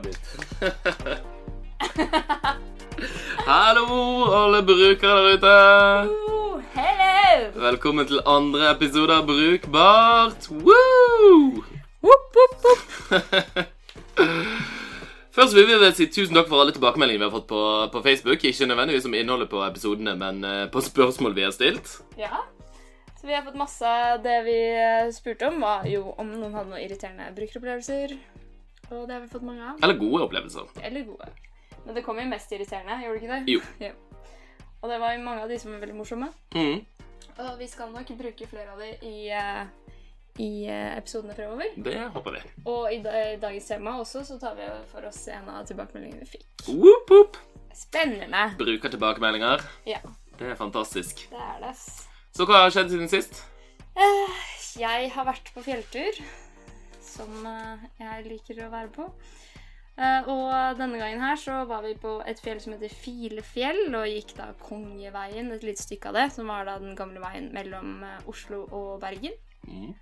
Åh. Hallo, alle brukere der ute. Oh, hello! Velkommen til andre episode av Brukbart. Woo! Først vil vi vel si tusen takk for alle tilbakemeldingene vi har fått på, på Facebook. Ikke nødvendigvis om innholdet på episodene, men eh, på spørsmål vi har stilt. Ja. Så vi har fått masse av Det vi eh, spurte om, var jo om noen hadde noen irriterende brukeropplevelser. Og det har vi fått mange av. Eller gode opplevelser. Eller gode. Men det kom jo mest irriterende, gjorde det ikke det? Jo. Ja. Og det var jo mange av de som var veldig morsomme. Mm, Og vi skal nok bruke flere av de i, eh, i eh, episodene fremover. det håper vi. Og i, da, i dagens tema også så tar vi for oss en av tilbakemeldingene vi fikk. Woop, woop. Spennende! Bruker tilbakemeldinger. Ja, Det er fantastisk. det er det. Så hva har skjedd siden sist? Eh, Jeg har vært på fjelltur, som eh, jeg liker å være på. Eh, Og denne gangen her så var vi på et fjell som heter Filefjell, og gikk da Kongeveien, et lite stykke av det, som var da den gamle veien mellom eh, Oslo og Bergen. Mm.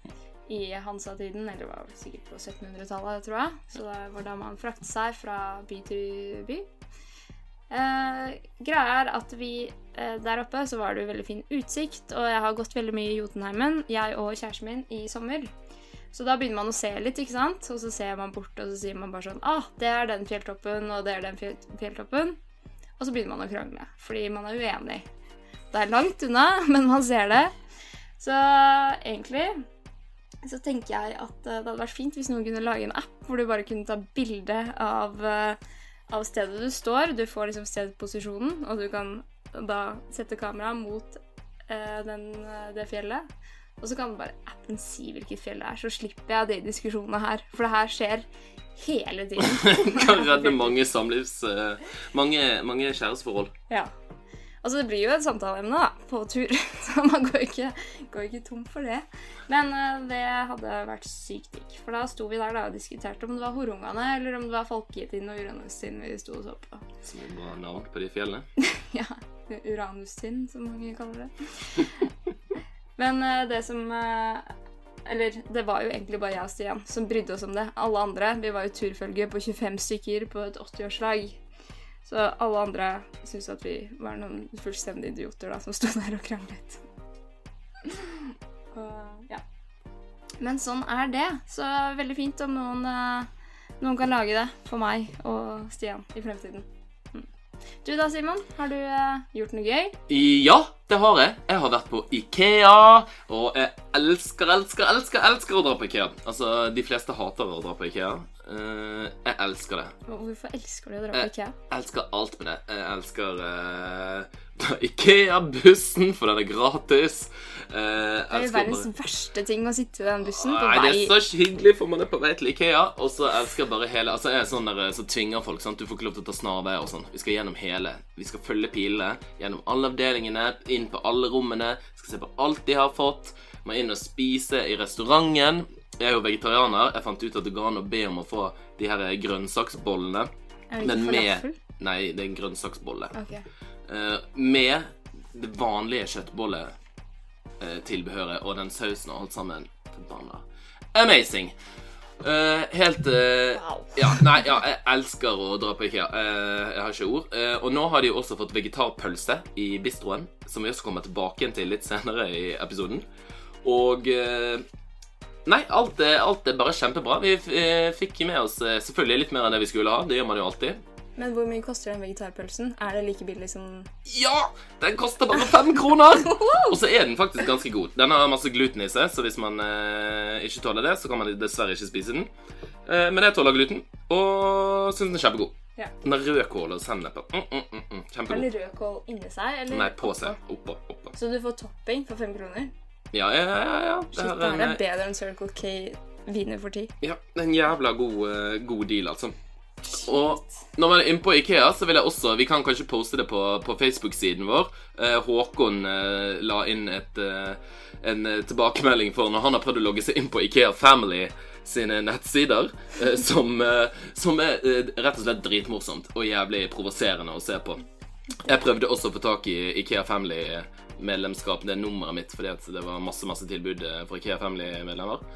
I Hansa-tiden, eller det var sikkert på 1700-tallet, tror jeg. Så det var da man fraktet seg fra by til by. Eh, greia er at vi eh, der oppe så var det jo veldig fin utsikt, og jeg har gått veldig mye i Jotunheimen, jeg og kjæresten min, i sommer. Så da begynner man å se litt, ikke sant? Og så ser man bort, og så sier man bare sånn Ah, det er den fjelltoppen, og det er den fjelltoppen. Og så begynner man å krangle, fordi man er uenig. Det er langt unna, men man ser det. Så egentlig så tenker jeg at eh, det hadde vært fint hvis noen kunne lage en app hvor du bare kunne ta bilde av, eh, av stedet du står. Du får liksom stedposisjonen, og du kan da sette kameraet mot eh, den, eh, det fjellet. Og så kan bare appen si hvilket fjell det er, så slipper jeg de diskusjonene her. For det her skjer hele tiden. kan redde mange samlivs... eh, mange, mange kjæresteforhold. Ja. Altså, det blir jo et samtaleemne, da, på tur. Så man går ikke, går ikke tom for det. Men uh, det hadde vært sykt digg. For da sto vi der da og diskuterte om det var horungene eller om det var folketind og Uranustind vi sto og så på. Som er bra navn på de fjellene. Ja, Uranustind, som mange kaller det. Men eh, det som eh, Eller det var jo egentlig bare jeg og Stian som brydde oss om det. Alle andre Vi var jo turfølge på 25 stykker på et 80-årslag. Så alle andre syntes at vi var noen fullstendige idioter da, som sto der og kranglet. Og, ja. Men sånn er det. Så veldig fint om noen, eh, noen kan lage det for meg og Stian i fremtiden. Du da, Simon? Har du uh, gjort noe gøy? Ja, det har jeg. Jeg har vært på Ikea, og jeg elsker, elsker, elsker elsker å dra på Ikea. Altså, de fleste hater å dra på Ikea. Uh, jeg elsker det. Hvorfor elsker du å dra på IKEA? Jeg elsker alt med det. Jeg elsker uh, Ikea-bussen, for den er gratis. Eh, Det er jo verdens bare- verste ting å sitte i den bussen på Nei, det er så hyggelig, for man er på vei til Ikea. Og så elsker jeg bare hele Altså, jeg er sånn der så tvinger folk. sant? Du får ikke lov til å ta snarveier og sånn. Vi skal gjennom hele. Vi skal følge pilene gjennom alle avdelingene, inn på alle rommene. Skal se på alt de har fått. Må inn og spise i restauranten. Jeg er jo vegetarianer. Jeg fant ut at det går an å be om å få de her grønnsaksbollene. Er det Men med falafel? Nei, det er en grønnsaksbolle. Ok. Eh, med det vanlige kjøttbolletilbehøret og den sausen og alt sammen. Forbanna. Amazing! Uh, helt uh, Wow. Ja, nei, ja, jeg elsker å dra på Ikea. Uh, jeg har ikke ord. Eh, og nå har de også fått vegetarpølse i bistroen, som vi også kommer tilbake til litt senere i episoden. Og eh, Nei, alt alt er bare kjempebra. Vi eh, fikk med oss eh, selvfølgelig litt mer enn det vi skulle ha. Det gjør man jo alltid. Men hvor mye koster den vegetarpølsen? Er det like billig som Ja! Den koster bare fem kroner! Og så er den faktisk ganske god. Den har masse gluten i seg, så hvis man eh, ikke tåler det, så kan man dessverre ikke spise den. Eh, men jeg tåler gluten, og syns den er kjempegod. Ja. Den har rødkål og sennep. Mm, mm, mm, mm. Har Kjempegod. den rødkål inni seg? Eller Nei, på seg. Oppå. oppå. Så du får topping for fem kroner? Ja, ja, ja. ja. Det Shit, det er her er bedre enn Circle K viner for ti. ja, en jævla god, eh, god deal, altså. Og når man er inne på Ikea, så vil jeg også Vi kan kanskje poste det på, på Facebook-siden vår. Eh, Håkon eh, la inn et, eh, en tilbakemelding for når han har prøvd å logge seg inn på Ikea Family sine nettsider, som, som er rett og slett dritmorsomt og jævlig provoserende å se på. Jeg prøvde også å få tak i Ikea Family-medlemskap, det er nummeret mitt, fordi det var masse masse tilbud for Ikea Family-medlemmer.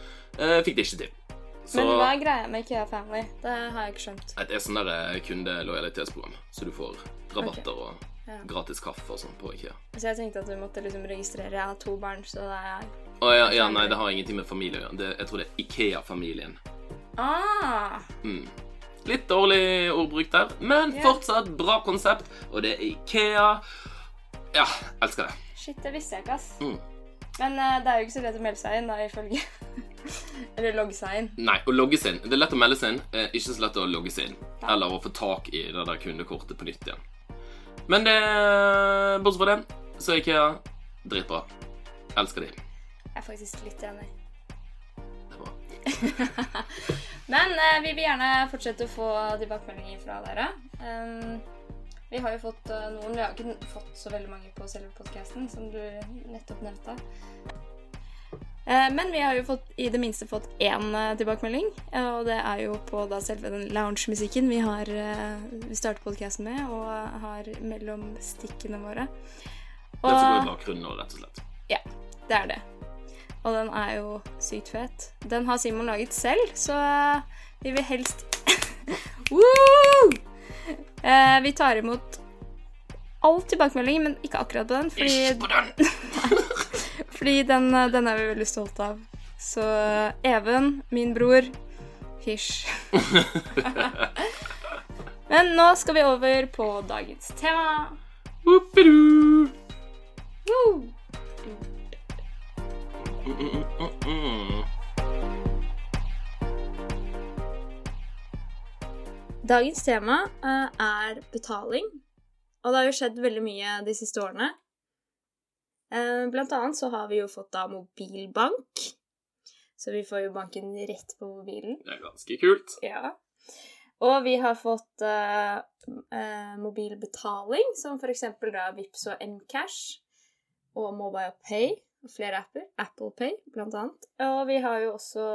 Fikk det ikke til. Så Men hva er greia med Ikea Family? Det har jeg ikke skjønt. det er sånn der eh, kundelojalitetsprogram, så du får rabatter og Ja. gratis kaffe og sånn på Ikea. Så jeg tenkte at du måtte liksom registrere Jeg har to barn, så det er Å ja, ja, nei, det har ingenting med familie å gjøre. Jeg tror det er Ikea-familien. Ah! Mm. Litt dårlig ordbruk der, men yeah. fortsatt bra konsept, og det er Ikea. Ja, elsker det. Shit, det visste jeg ikke, ass. Mm. Men uh, det er jo ikke så lett å melde seg inn, da, ifølge Eller logge seg inn. Nei, å logge seg inn. Det er lett å melde seg inn, eh, ikke så lett å logge seg inn. Eller å få tak i det der kundekortet på nytt igjen. Men det Bortsett fra det, så er Ikea dritbra. Elsker de. Jeg er faktisk litt enig. Men eh, vi vil gjerne fortsette å få tilbakemeldinger fra dere. Um, vi har jo fått uh, noen Vi har ikke fått så veldig mange på selve podkasten, som du nettopp nevnte. Eh, men vi har jo fått, i det minste fått én eh, tilbakemelding, eh, og det er jo på da selve den lounge-musikken vi har vi starter podkasten med, og har mellom stikkene våre. Det som går i bakgrunnen nå, rett og slett. Ja, det er det. Og den er jo sykt fet. Den har Simon laget selv, så vi vil helst Woo! Vi tar imot all tilbakemelding, men ikke akkurat på den, Ikke på den! fordi den, eh, den er vi veldig stolte av. Så Even, min bror Hysj. men nå skal vi over på dagens tema. Woo! Mm, mm, mm, mm. Dagens tema eh, er betaling, og det har jo skjedd veldig mye de siste årene. Eh, blant annet så har vi jo fått da mobilbank, så vi får jo banken rett på mobilen. Det er ganske kult. Ja. Og vi har fått uh, uh, mobilbetaling, som eksempel da Vipps og Mcash, og Mobile Pay, og flere apper. Apple Pay, blant annet. Og vi har jo også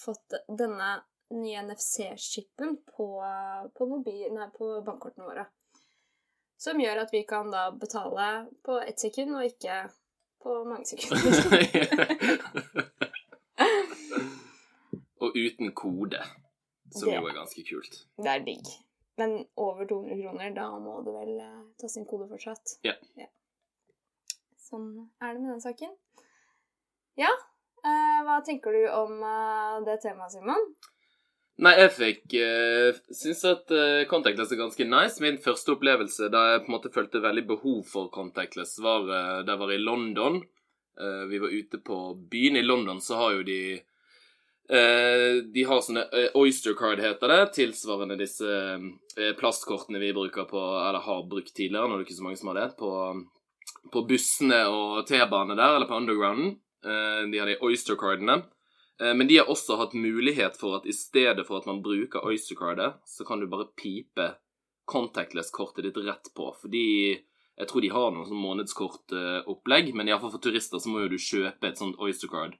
fått denne nye NFC-chipen på, på, mobil- nei, på bankkortene våre. Som gjør at vi kan da betale på ett sekund, og ikke på mange sekunder. Og uten kode, som Det. jo er ganske kult. Det er digg. Men over 200 kroner, da må du vel eh, sin inn kode fortsatt. Ja. Sånn er det med den saken. Ja, eh, hva tenker du om eh, det temaet, Simon? Nei, jeg fikk uh, Syns at uh, contactless er ganske nice. Min første opplevelse da jeg på en måte følte veldig behov for contactless, var uh, da jeg var i London. Uh, vi var ute på byen i London, så har jo de eh, De har sånne eh, Oyster card, heter det, tilsvarende disse eh, plastkortene vi bruker på Eller har brukt tidligere, nå er det ikke så mange som har det, på, på bussene og T-bane der, eller på undergrounden. Eh, de har de Oyster cardene. Eh, Men de har også hatt mulighet for at i stedet for at man bruker Oystercardet, så kan du bare pipe contactless-kortet ditt rett på. Fordi jeg tror de har noe sånn månedskortopplegg, men iallfall for turister så må jo du kjøpe et sånt Oystercard.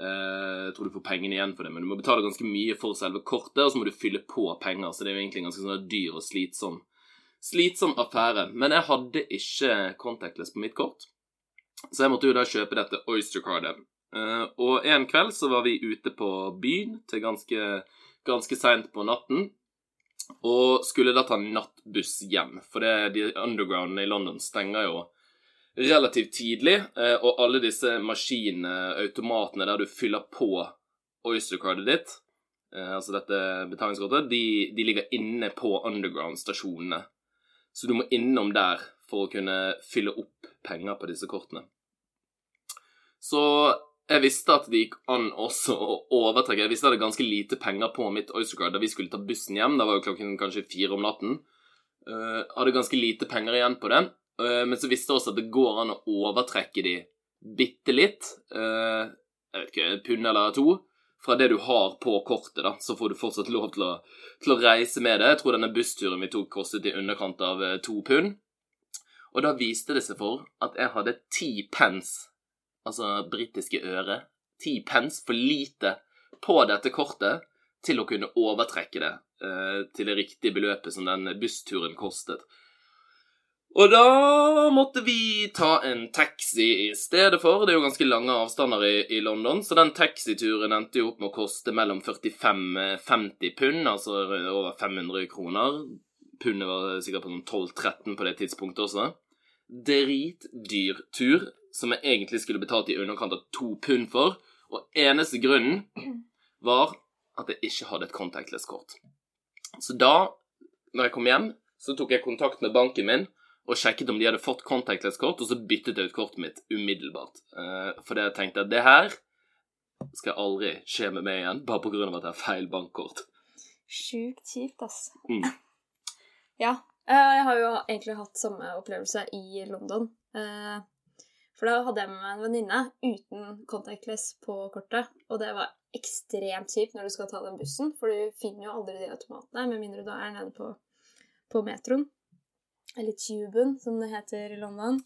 Eh, Jeg tror du får pengene igjen for det, men du må betale ganske mye for selve kortet, og så må du fylle på penger, så det er jo egentlig en ganske sånn dyr og slitsom, slitsom affære. Men jeg hadde ikke contactless på mitt kort, så jeg måtte jo da kjøpe dette Oystercardet. Eh, og en kveld så var vi ute på byen til ganske, ganske seint på natten. Og skulle da ta nattbuss hjem, for det, de undergroundene i London stenger jo relativt tidlig. eh, Og alle disse maskinene, automatene der du fyller på Oystercardet ditt, eh, altså dette betalingskortet, de, de ligger inne på underground-stasjonene. Så du må innom der for å kunne fylle opp penger på disse kortene. Så jeg visste at det gikk an også å overtrekke. Jeg visste at jeg hadde ganske lite penger på mitt Oystercard da vi skulle ta bussen hjem. Da var jo klokken kanskje fire om natten. Uh, hadde ganske lite penger igjen på det. Uh, men så visste jeg også at det går an å overtrekke de bitte litt. Uh, jeg vet ikke, et pund eller to. Fra det du har på kortet, da, så får du fortsatt lov til å, til å reise med det. Jeg tror denne bussturen vi tok, kostet i underkant av eh, to pund. Og da viste det seg for at jeg hadde ti pence altså britiske øre, ti pence for lite på dette kortet til å kunne overtrekke det uh, til det riktige beløpet som den bussturen kostet. Og da måtte vi ta en taxi i stedet for. Det er jo ganske lange avstander i, i London, så den taxituren endte jo opp med å koste mellom 45-50 pund, altså over 500 kroner. Pundet var sikkert på sånn 12-13 på det tidspunktet også. Dritdyr tur, som jeg egentlig skulle betalt i underkant av to pund for. Og eneste grunnen var at jeg ikke hadde et contactless-kort. Så da, når jeg kom hjem, så tok jeg kontakt med banken min og sjekket om de hadde fått contactless-kort, og så byttet jeg ut kortet mitt umiddelbart. Uh, fordi jeg tenkte at det her skal aldri skje med meg igjen, bare på grunn av at jeg har feil bankkort. Sjukt kjipt, ass. Mm. Ja. eh, Jeg har jo egentlig hatt samme opplevelse i London. For da hadde jeg med meg en venninne uten contactless på kortet. Og det var ekstremt kjipt når du skal ta den bussen, for du finner jo aldri de automatene, med mindre du er nede på, på metroen. Eller tuben, som det heter i London.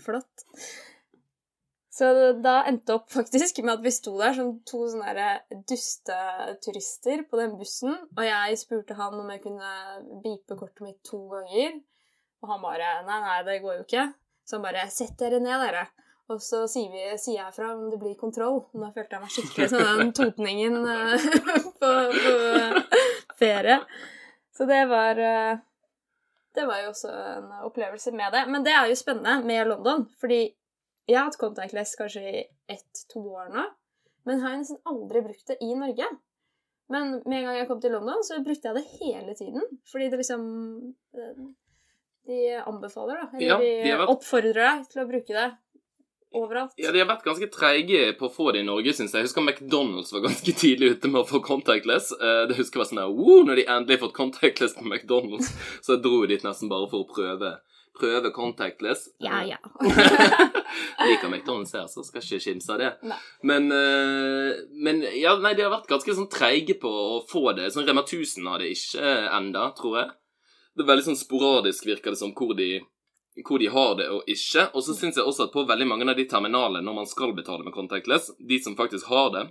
Flott. Så da endte opp faktisk med at vi sto der som to sånne dusteturister på den bussen, og jeg spurte han om jeg kunne bipe kortet mitt to ganger, og han bare Nei, nei, det går jo ikke. Så han bare Sett dere ned, dere. Og så sier, vi, sier jeg fra om det blir kontroll. Nå følte jeg meg skikkelig som den totningen eh, på, på ferie. Så det var eh, Det var jo også en opplevelse med det. Men det er jo spennende med London, fordi jeg har hatt contactless kanskje i ett-to år nå, men har nesten aldri brukt det i Norge. Men med en gang jeg kom til London, så brukte jeg det hele tiden. Fordi det liksom eh, De anbefaler, da. Eller Ja, de vært- oppfordrer deg til å bruke det overalt. Ja, De har vært ganske treige på å få det i Norge, syns jeg. Jeg husker McDonald's var ganske tidlig ute med å få contactless. Eh, Det husker jeg var sånn der, wow, Når de endelig fått contactless på McDonald's, så jeg dro dit nesten bare for å prøve, prøve contactless. Ja, ja. Liker McDonald's her, så skal ikke kimse av det. Nei. Men, eh, men ja, nei, de har vært ganske sånn treige på å få det. Sånn Rema 1000 har det ikke enda, tror jeg. Det er veldig sånn sporadisk, virker det som, hvor de, hvor de har det og ikke. Og så syns jeg også at på veldig mange av de terminalene, når man skal betale med contactless, de som faktisk har det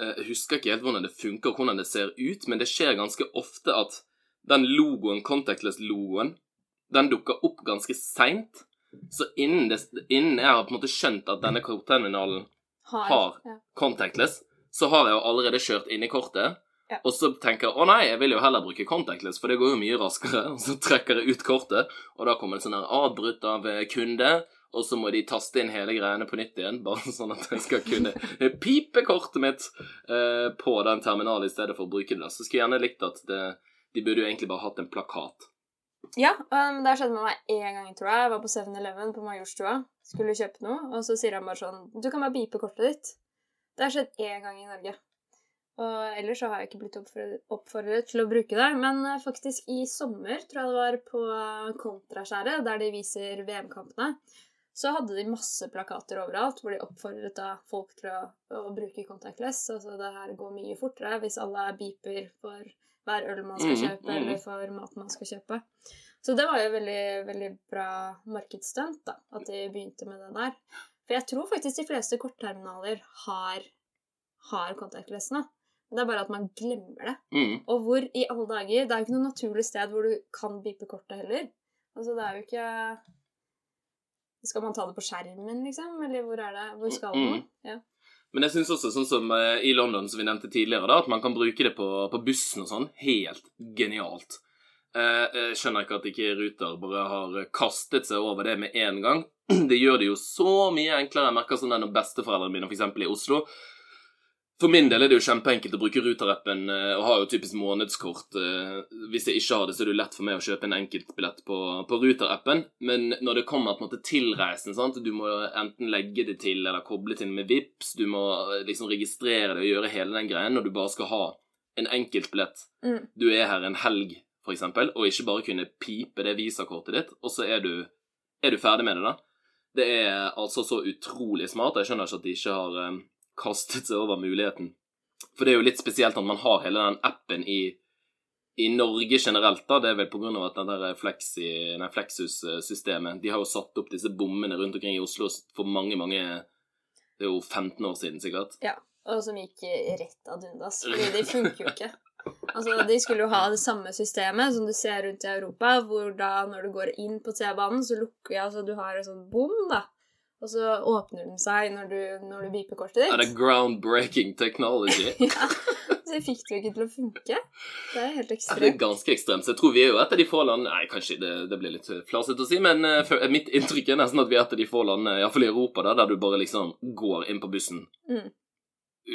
eh, Jeg husker ikke helt hvordan det funker, og hvordan det ser ut, men det skjer ganske ofte at den logoen, contactless-logoen, den dukker opp ganske seint. Så innen, det, innen jeg har på en måte skjønt at denne kortterminalen Har. Ja. contactless, så har jeg jo allerede kjørt inn i kortet. Ja. Og så tenker jeg å nei, jeg vil jo heller bruke contactless, for det går jo mye raskere. Og så trekker jeg ut kortet, og da kommer det sånn her avbrutt av eh, kunde. Og så må de taste inn hele greiene på nytt igjen, bare sånn at jeg skal kunne pipe kortet mitt eh, på den terminalen i stedet for å bruke det. Så skulle jeg gjerne likt at det, de burde jo egentlig bare hatt en plakat. Ja, um, det har skjedd med meg én gang, tror jeg. Jeg var på 7-Eleven på Majorstua. Skulle kjøpe noe, og så sier han bare sånn Du kan bare bipe kortet ditt. Det har skjedd én gang i Norge. Og ellers så har jeg ikke blitt oppfordret, til å bruke det. Men eh, faktisk i sommer, tror jeg det var på Kontraskjæret, der de viser VM-kampene, så hadde de masse plakater overalt hvor de oppfordret da folk til å, å bruke contactless. Altså det her går mye fortere hvis alle beeper for hver øl man skal Mhm, kjøpe, mhm. eller for mat man skal kjøpe. Så det var jo veldig, veldig bra markedsstunt, da, at de begynte med det der. For jeg tror faktisk de fleste kortterminaler har, har contactless nå. Det er bare at man glemmer det. Mm. Og hvor i alle dager Det er jo ikke noe naturlig sted hvor du kan bipe kortet heller. Altså, det er jo ikke Skal man ta det på skjermen, liksom? Eller hvor er det? Hvor skal Mm. man? Ja. Men jeg syns også, sånn som eh, i London, som vi nevnte tidligere, da, at man kan bruke det på, på bussen og sånn. Helt genialt. Eh, jeg skjønner ikke at ikke Ruter bare har kastet seg over det med en gang. Det gjør det jo så mye enklere. Jeg merker sånn når besteforeldrene mine, f.eks. i Oslo. For min del er det jo kjempeenkelt å bruke Ruter-appen eh, og har jo typisk månedskort. eh, Hvis jeg ikke har det, så er det jo lett for meg å kjøpe en enkeltbillett på, på Ruter-appen. Men når det kommer på en måte til reisen, sant? du må enten legge det til eller koble til med VIPs, du må eh, liksom registrere det og gjøre hele den greien når du bare skal ha en enkeltbillett. Mm. Du er her en helg, eksempel, og ikke bare kunne pipe det visakortet ditt, og så er du, er du ferdig med det, da. Det er altså så utrolig smart. Jeg skjønner ikke at de ikke har kastet seg over muligheten. For det er jo litt spesielt at man har hele den appen i, i Norge generelt. da, Det er vel av at den der Flexi, nei, Flexus-systemet De har jo satt opp disse bommene rundt omkring i Oslo for mange, mange Det er jo 15 år siden, sikkert. ja. Og som gikk rett ad undas. Fordi de funker jo ikke. Altså, De skulle jo ha det samme systemet som du ser rundt i Europa, hvor da når du går inn på T-banen, så lukker jeg, altså du har en sånn bom, da. Og så åpner den seg når du, når du viper kortet Er det groundbreaking technology? Ja, Så jeg fikk det jo ikke til å funke. Det er helt Ja, det er ganske ekstremt. Så jeg tror vi er jo et av de få landene Nei, kanskje det, det blir litt flasete å si, men eh, for, mitt inntrykk er nesten at vi er et av de få landene, iallfall i Europa, da, der du bare liksom går inn på bussen Mm.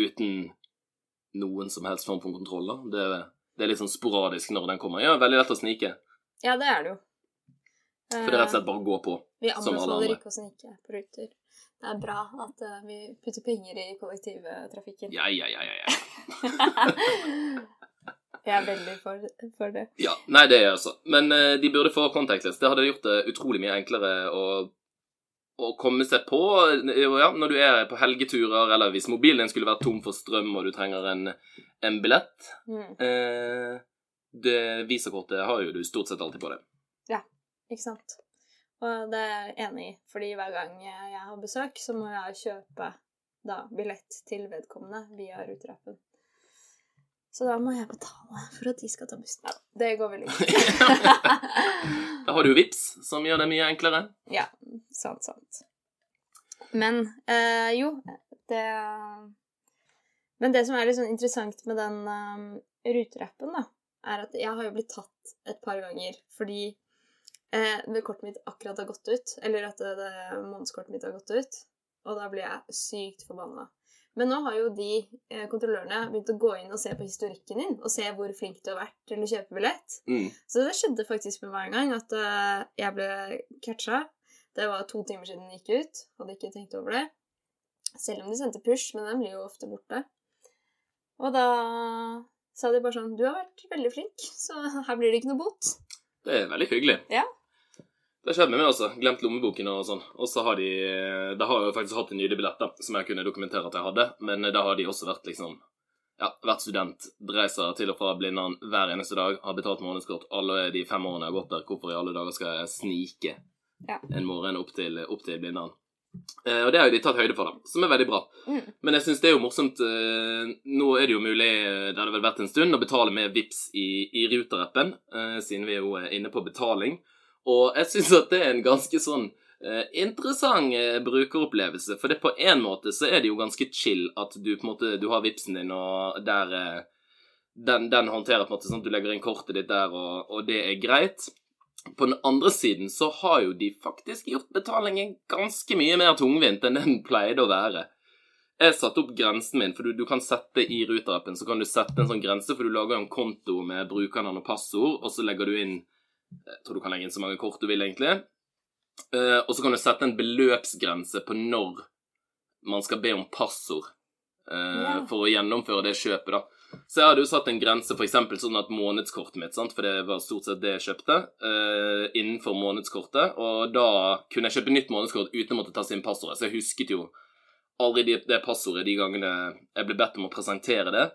uten noen som helst form for kontroll. da. Det, det er litt sånn sporadisk når den kommer. Ja, veldig lett å snike. Ja, det er det jo. For det er rett og slett bare å gå på. Vi anbefaler ikke å snike på ruter. Det er bra at uh, vi putter penger i kollektivtrafikken. Ja, ja, ja, ja. ja. jeg er veldig for, for det. Ja, nei, det er jeg også. Men uh, de burde få contactless. Det hadde gjort det utrolig mye enklere å, å komme seg på eh, ja, når du er på helgeturer, eller hvis mobilen din skulle vært tom for strøm og du trenger en, en billett. Mm. Uh, det Visakortet har jo du stort sett alltid på det. Ikke sant? Og det er jeg enig i, fordi hver gang jeg har besøk, så må jeg kjøpe da billett til vedkommende via Ruterappen. Så da må jeg betale for at de skal ta bussen. Ja, det går vel ikke. Da har du jo Vips, som gjør det mye enklere. ja, sant, sant. Men øh, jo, det Men det som er litt sånn interessant med den øh, ruterappen, da, er at jeg har jo blitt tatt et par ganger fordi eh, det kortet mitt akkurat har gått ut, eller at det, det månedskortet mitt har gått ut, og da blir jeg sykt forbanna. Men nå har jo de eh, kontrollørene begynt å gå inn og se på historikken din, og se hvor flink du har vært til å kjøpe billett. Mm. Så det skjedde faktisk med meg en gang at uh, jeg ble catcha. Det var to timer siden den gikk ut. Hadde ikke tenkt over det. Selv om de sendte push, men den blir jo ofte borte. Og da sa de bare sånn Du har vært veldig flink, så her blir det ikke noe bot. Det er veldig hyggelig. Ja. Det skjedde skjedd med meg også. Glemt lommeboken og sånn. Og så har de Da har jeg jo faktisk hatt en nydelig billett, da, som jeg kunne dokumentere at jeg hadde, men da har de også vært liksom ja, vært student, reiser til og fra Blindern hver eneste dag, har betalt månedskort alle de fem årene jeg har gått der. Hvorfor i alle dager skal jeg snike Ja. en morgen opp til, opp til Blindern? Eh, og det har jo de tatt høyde for, da, som er veldig bra. Mm. Men jeg syns det er jo morsomt eh, Nå er det jo mulig, eh, det hadde vel vært en stund, å betale med VIPS i, i Ruter-appen, eh, siden vi jo er inne på betaling. Og jeg syns at det er en ganske sånn eh, interessant eh, brukeropplevelse. For det på en måte så er det jo ganske chill at du på en måte Du har VIPsen din, og der eh, den, den håndterer på en måte sånn at du legger inn kortet ditt der, og, og det er greit. På den andre siden så har jo de faktisk gjort betalingen ganske mye mer tungvint enn den pleide å være. Jeg satte opp grensen min, for du, du kan sette i Ruter-appen så kan du sette en sånn grense, for du lager jo en konto med brukernavn og passord, og så legger du inn Jeg tror du kan legge inn så mange kort du vil, egentlig. Eh, og så kan du sette en beløpsgrense på når man skal be om passord eh, Ja. for å gjennomføre det kjøpet, da. Så jeg hadde jo satt en grense, eksempel sånn at månedskortet mitt, sant? for det var stort sett det jeg kjøpte, eh, innenfor månedskortet, og da kunne jeg kjøpe nytt månedskort uten å måtte taste inn passordet, så jeg husket jo aldri det passordet de gangene jeg ble bedt om å presentere det.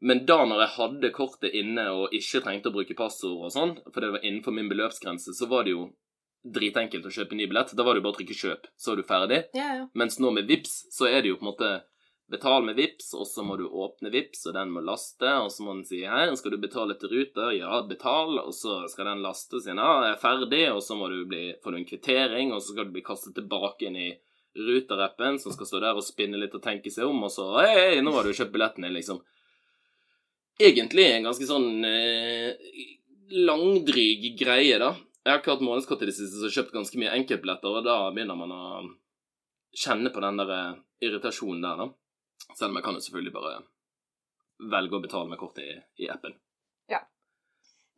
Men da når jeg hadde kortet inne og ikke trengte å bruke passord og sånn, for det var innenfor min beløpsgrense, så var det jo dritenkelt å kjøpe ny billett. Da var det jo bare å trykke 'kjøp', så er du ferdig. Ja, ja. Mens nå med VIPS så er det jo på en måte Betal med VIPS, og så må du åpne VIPS, og den må laste, og så må den si 'Her skal du betale til Ruter', ja, betal, og så skal den laste og si 'Ja, jeg er ferdig', og så må du bli, får du en kvittering, og så skal du bli kastet tilbake inn i Ruter-appen, som skal stå der og spinne litt og tenke seg om, og så 'Hei, hei, nå har du kjøpt billetten din', liksom. Egentlig en ganske sånn eh, langdryg greie, da. Jeg har ikke hatt månedskort i det siste, så jeg har kjøpt ganske mye enkeltbilletter, og da begynner man å kjenne på den der eh, irritasjonen der, da. Selv om jeg kan jo selvfølgelig bare velge å betale med kortet i, i appen.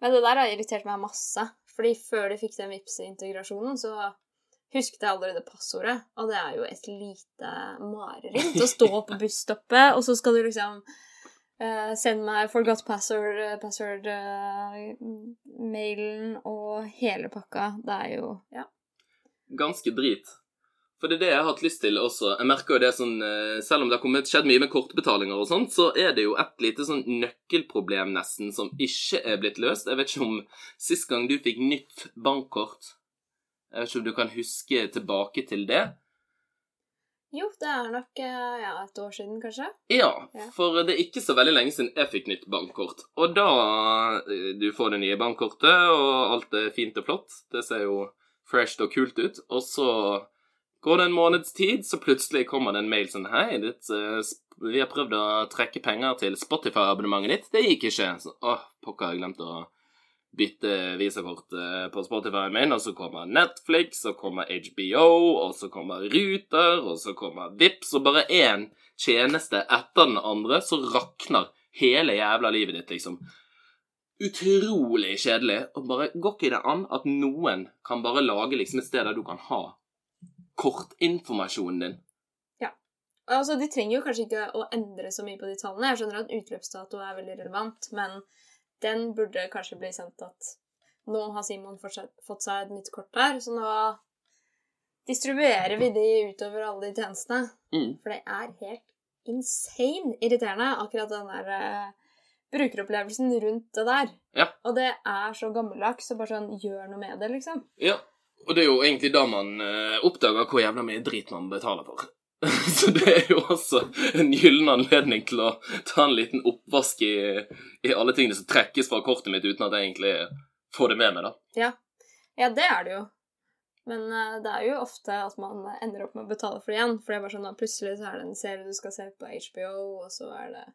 Men det der har irritert meg masse. Fordi før de fikk den Vipps-integrasjonen, så husket jeg allerede passordet. Og det er jo et lite mareritt å stå på busstoppet, og så skal du liksom eh, send meg 'forgot password', password uh, og hele pakka. Det er jo Ja. Ganske drit. For det er det jeg har hatt lyst til også. Jeg merker jo det sånn Selv om det har skjedd mye med kortbetalinger og sånt, så er det jo et lite sånn nøkkelproblem nesten som ikke er blitt løst. Jeg vet ikke om sist gang du fikk nytt bankkort Jeg vet ikke om du kan huske tilbake til det? Jo, det er nok eh, ja, et år siden, kanskje. Ja, for det er ikke så veldig lenge siden jeg fikk nytt bankkort. Og da eh, Du får det nye bankkortet, og alt er fint og flott. Det ser jo fresh og kult ut. Og så går det en måneds tid, så plutselig kommer det en mail sånn Hei, ditt, eh, vi har prøvd å trekke penger til Spotify-abonnementet ditt. Det gikk ikke. Så, åh, pokker, jeg glemte å bytte visakort eh, på Spotify-en min, og så kommer Netflix, så kommer HBO, og så kommer Ruter, og så kommer Vips, og bare én tjeneste etter den andre, så rakner hele jævla livet ditt, liksom. Utrolig kjedelig. Og bare går ikke det an at noen kan bare lage liksom et sted der du kan ha kortinformasjonen din? Ja. Altså, De trenger jo kanskje ikke å endre så mye på de tallene. Jeg skjønner at utløpsdato er veldig relevant, men den burde kanskje bli sendt at nå har Simon fått seg et nytt kort der, så nå distribuerer vi de utover alle de tjenestene. Mm. For det er helt insane irriterende, akkurat den der uh, brukeropplevelsen rundt det der. Ja. Og det er så gammeldags, så bare sånn gjør noe med det, liksom. Ja, og det er jo egentlig da man uh, oppdager hvor jævla mye drit man betaler for. Så det er jo også en gyllen anledning til å ta en liten oppvask i, i alle tingene som trekkes fra kortet mitt, uten at jeg egentlig får det med meg, da. Ja. ja, det er det jo. Men eh, det er jo ofte at man ender opp med å betale for det igjen. For det er bare sånn at plutselig så er det en serie du skal se på HBO, og så er det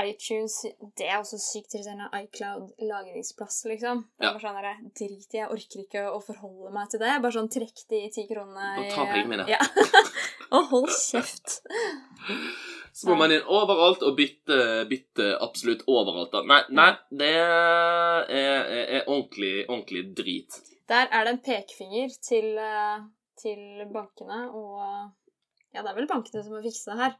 iTunes Det er også sykt irriterende. iCloud-lagringsplass, liksom. Det er Ja. bare sånn der, Drit i, jeg orker ikke å forholde meg til det. Bare sånn trekk de ti kronene Og ta pengene mine. Ja. og hold kjeft. Så må man inn overalt og bytte, bytte absolutt overalt. da. Nei, nei det er, er, er ordentlig, ordentlig drit. Der er det en pekefinger til, eh, til bankene, og Ja, det er vel bankene som må fikse det her.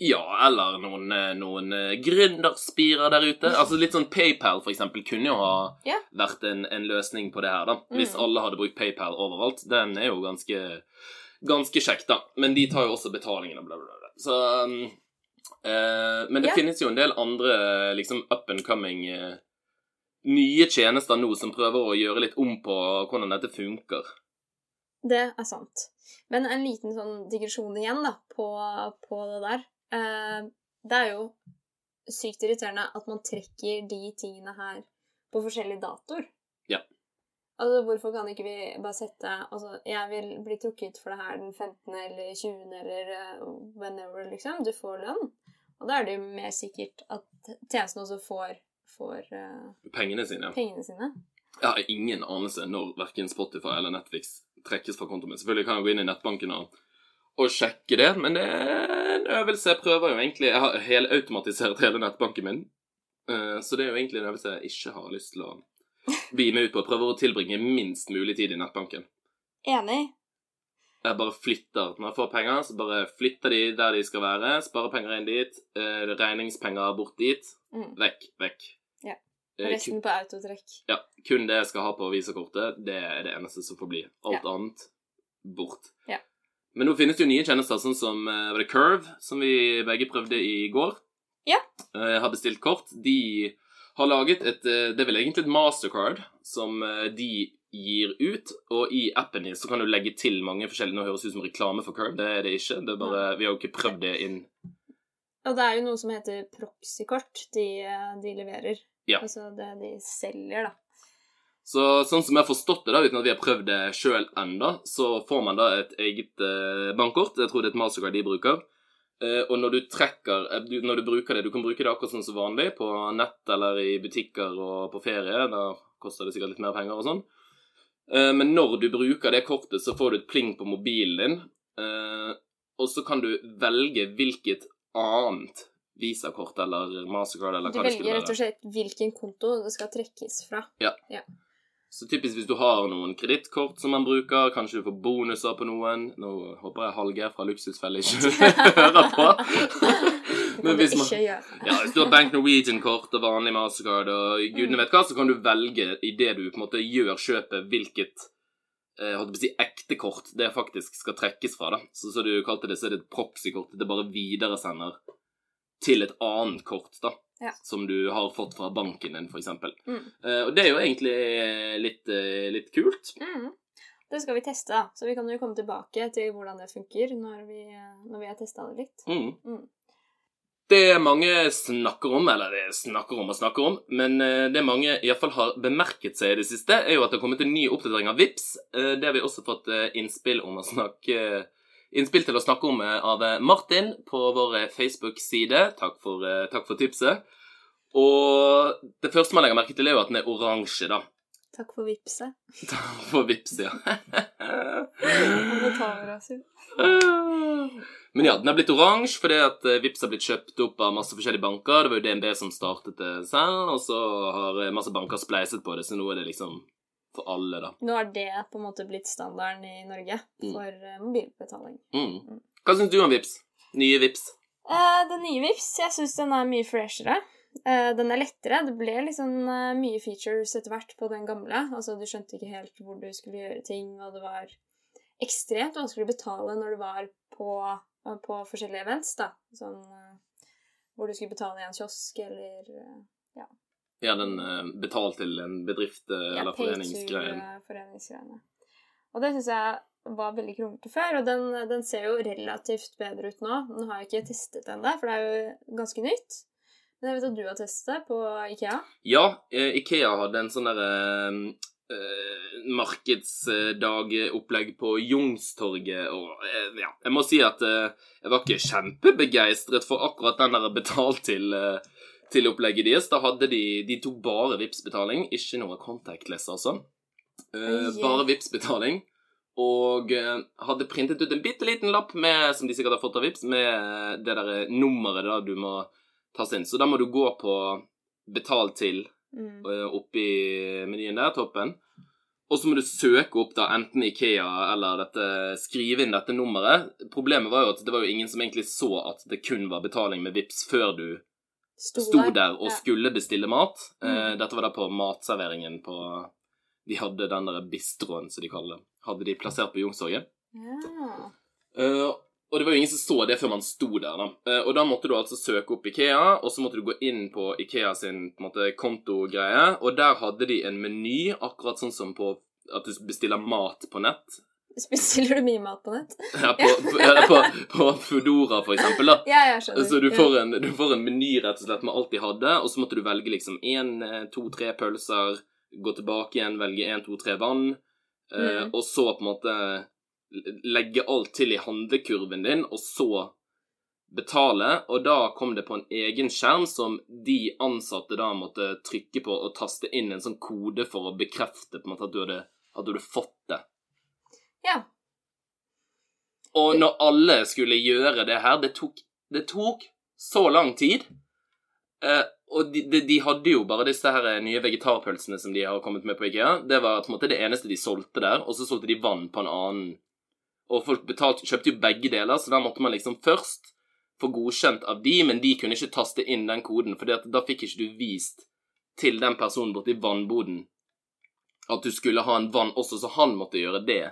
Ja, eller noen, eh, noen eh, gründerspirer der ute. Altså Litt sånn PayPal, for eksempel, kunne jo ha yeah. vært en, en løsning på det her, da. Hvis Mm. alle hadde brukt PayPal overalt. Den er jo ganske, ganske kjekk, da. Men de tar jo også betalingen og bla, bla, bla. Så um, uh, Men det yeah. finnes jo en del andre liksom up and coming uh, nye tjenester nå som prøver å gjøre litt om på hvordan dette funker. Det er sant. Men en liten sånn digresjon igjen da, på, på det der. Eh, det er jo sykt irriterende at man trekker de tingene her på forskjellige datoer. Ja. Altså, hvorfor kan ikke vi bare sette Altså, jeg vil bli trukket for det her den 15. eller 20. eller eh, whenever, liksom. Du får lønn. Og da er det jo mer sikkert at tjenesten også får, får uh, Pengene sine. pengene sine. Jeg har ingen anelse når verken Spotify eller Netflix trekkes fra kontoen min. Selvfølgelig kan jeg gå inn i nettbanken og, og sjekke det, men det er en øvelse. Jeg prøver jo egentlig Jeg har helautomatisert hele nettbanken min, Eh, så det er jo egentlig en øvelse jeg ikke har lyst til å bli med ut på. Jeg prøver å tilbringe minst mulig tid i nettbanken. Enig. Jeg bare flytter. Når jeg får penger, så bare flytter de der de skal være. Sparer penger inn dit. eh, regningspenger bort dit. Mm. Vekk, vekk. Ja. Eh, Resten på autotrekk. ja, kun det jeg skal ha på visakortet, det er det eneste som får bli. Alt Ja. annet bort. Ja. Men nå finnes det jo nye tjenester, sånn som uh, var det Curve, som vi begge prøvde i går. Ja. Uh, har bestilt kort. De har laget et uh, Det er vel egentlig et mastercard som eh, de gir ut, og i appen din så kan du legge til mange forskjellige Nå høres det ut som reklame for Curve, det er det ikke. Det er bare, vi har jo ikke prøvd det inn Og det er jo noe som heter proxykort de, de leverer. Ja. Altså det de selger, da. Så sånn som jeg har forstått det, da, uten at vi har prøvd det sjøl ennå, så får man da et eget eh, bankkort. Jeg tror det er et mastercard de bruker. Eh, og når du trekker eh, du, Når du bruker det Du kan bruke det akkurat sånn som vanlig, på nett eller i butikker og på ferie. Da koster det sikkert litt mer penger og sånn. Eh, men når du bruker det kortet, så får du et pling på mobilen din. Eh, og så kan du velge hvilket annet visakort eller mastercard eller hva det skulle velger rett og slett hvilken konto det skal trekkes fra. Så typisk hvis du har noen kredittkort som man bruker, kanskje du får bonuser på noen. Nå håper jeg Hallgeir fra Luksusfelle ikke hører på. Men hvis man- Ja, Hvis du har Bank Norwegian-kort og vanlig Mastercard og gudene vet hva, så kan du velge idet du på en måte gjør kjøpet, hvilket eh, holdt på å si, ekte kort det faktisk skal trekkes fra. da. Så som du kalte det, så er det et proxy-kort. Det bare videresender til et annet kort, da. Ja. Som du har fått fra banken din, f.eks. Mm. Uh, og det er jo egentlig litt, uh, litt kult. Mm. det skal vi teste, da. Så vi kan jo komme tilbake til hvordan det funker når vi, når vi har testa det litt. Mm. Mm. Det mange snakker om, eller det snakker om og snakker om, men eh, det mange iallfall har bemerket seg i det siste, er jo at det har kommet en ny oppdatering av VIPS. Eh, Det har vi også fått eh, innspill om å snakke Innspill til å snakke om eh, av Martin på vår Facebook-side. Takk, eh, takk for tipset. Og det første man legger merke til, er jo at den er oransje, da. Takk for vipset. Takk For vipset, ja. Men ja, den er blitt oransje fordi at Vips har blitt kjøpt opp av masse forskjellige banker. Det var jo DNB som startet det selv, og så har eh, masse banker spleiset på det, så nå er det liksom for alle, da. Nå har det på en måte blitt standarden i Norge Mm. for mm. mobilbetaling. Mm. Hva syns du om Vips? Nye Vips? Eh, den nye Vips, jeg syns den er mye freshere. Eh, den er lettere. Det ble liksom eh, mye features etter hvert på den gamle. Altså, du skjønte ikke helt hvor du skulle gjøre ting, og det var ekstremt vanskelig å betale når du var på, eh, på forskjellige events, da. Sånn eh, hvor du skulle betale i en kiosk eller eh, Ja, den eh, betalt til en bedrift eh, ja, eller foreningsgreien. foreningsgreiene. Og det syns jeg var veldig kronglete før, og den, den ser jo relativt bedre ut nå. Nå har jeg ikke testet den der, for det er jo ganske nytt. Men jeg vet at du har testet det på Ikea. Ja, eh, Ikea hadde en sånn derre eh, markedsdagopplegg på Youngstorget, og eh, ja, jeg må si at eh, jeg var ikke kjempebegeistret for akkurat den der betalt til eh, til opplegget deres. Da hadde de De tok bare Vipps-betaling, ikke noe contactless, altså. Uh, yeah. bare Vipps-betaling. Og eh, hadde printet ut en bitte liten lapp med, som de sikkert har fått av Vipps, med det der nummeret da du må taste inn. Så da må du gå på betal til Mm. eh, oppi menyen der, toppen. Og så må du søke opp da enten Ikea eller dette, skrive inn dette nummeret. Problemet var jo at det var jo ingen som egentlig så at det kun var betaling med Vips før du Sto, der og skulle bestille mat. Eh, Mm. dette var da på matserveringen på De hadde den der bistroen, som de kaller det. Hadde de plassert på Youngstorget. Ja. Eh, og det var jo ingen som så det før man sto der, da. Eh, og da måtte du altså søke opp Ikea, og så måtte du gå inn på Ikea sin på en måte, kontogreie, og der hadde de en meny, akkurat sånn som på at du bestiller mat på nett. Bestiller du mye mat på nett? Ja, på, på, ja, på, på Foodora, for eksempel, da. Ja, jeg skjønner. Så du får, en, du får en meny rett og slett med alt de hadde, og så måtte du velge liksom én, to, tre pølser, gå tilbake igjen, velge én, to, tre vann, eh, Mm. og så på en måte legge alt til i handlekurven din, og så betale, og da kom det på en egen skjerm som de ansatte da måtte trykke på og taste inn en sånn kode for å bekrefte på en måte at du hadde, at du hadde fått det. Ja. Og når alle skulle gjøre det her, det tok, det tok så lang tid. Eh, og de, de, de hadde jo bare disse her nye vegetarpølsene som de har kommet med på IKEA. Det var på en måte det eneste de solgte der, og så solgte de vann på en annen. Og folk betalt, kjøpte jo begge deler, så da måtte man liksom først få godkjent av de, men de kunne ikke taste inn den koden, for da fikk ikke du vist til den personen borti vannboden at du skulle ha en vann også, så han måtte gjøre det.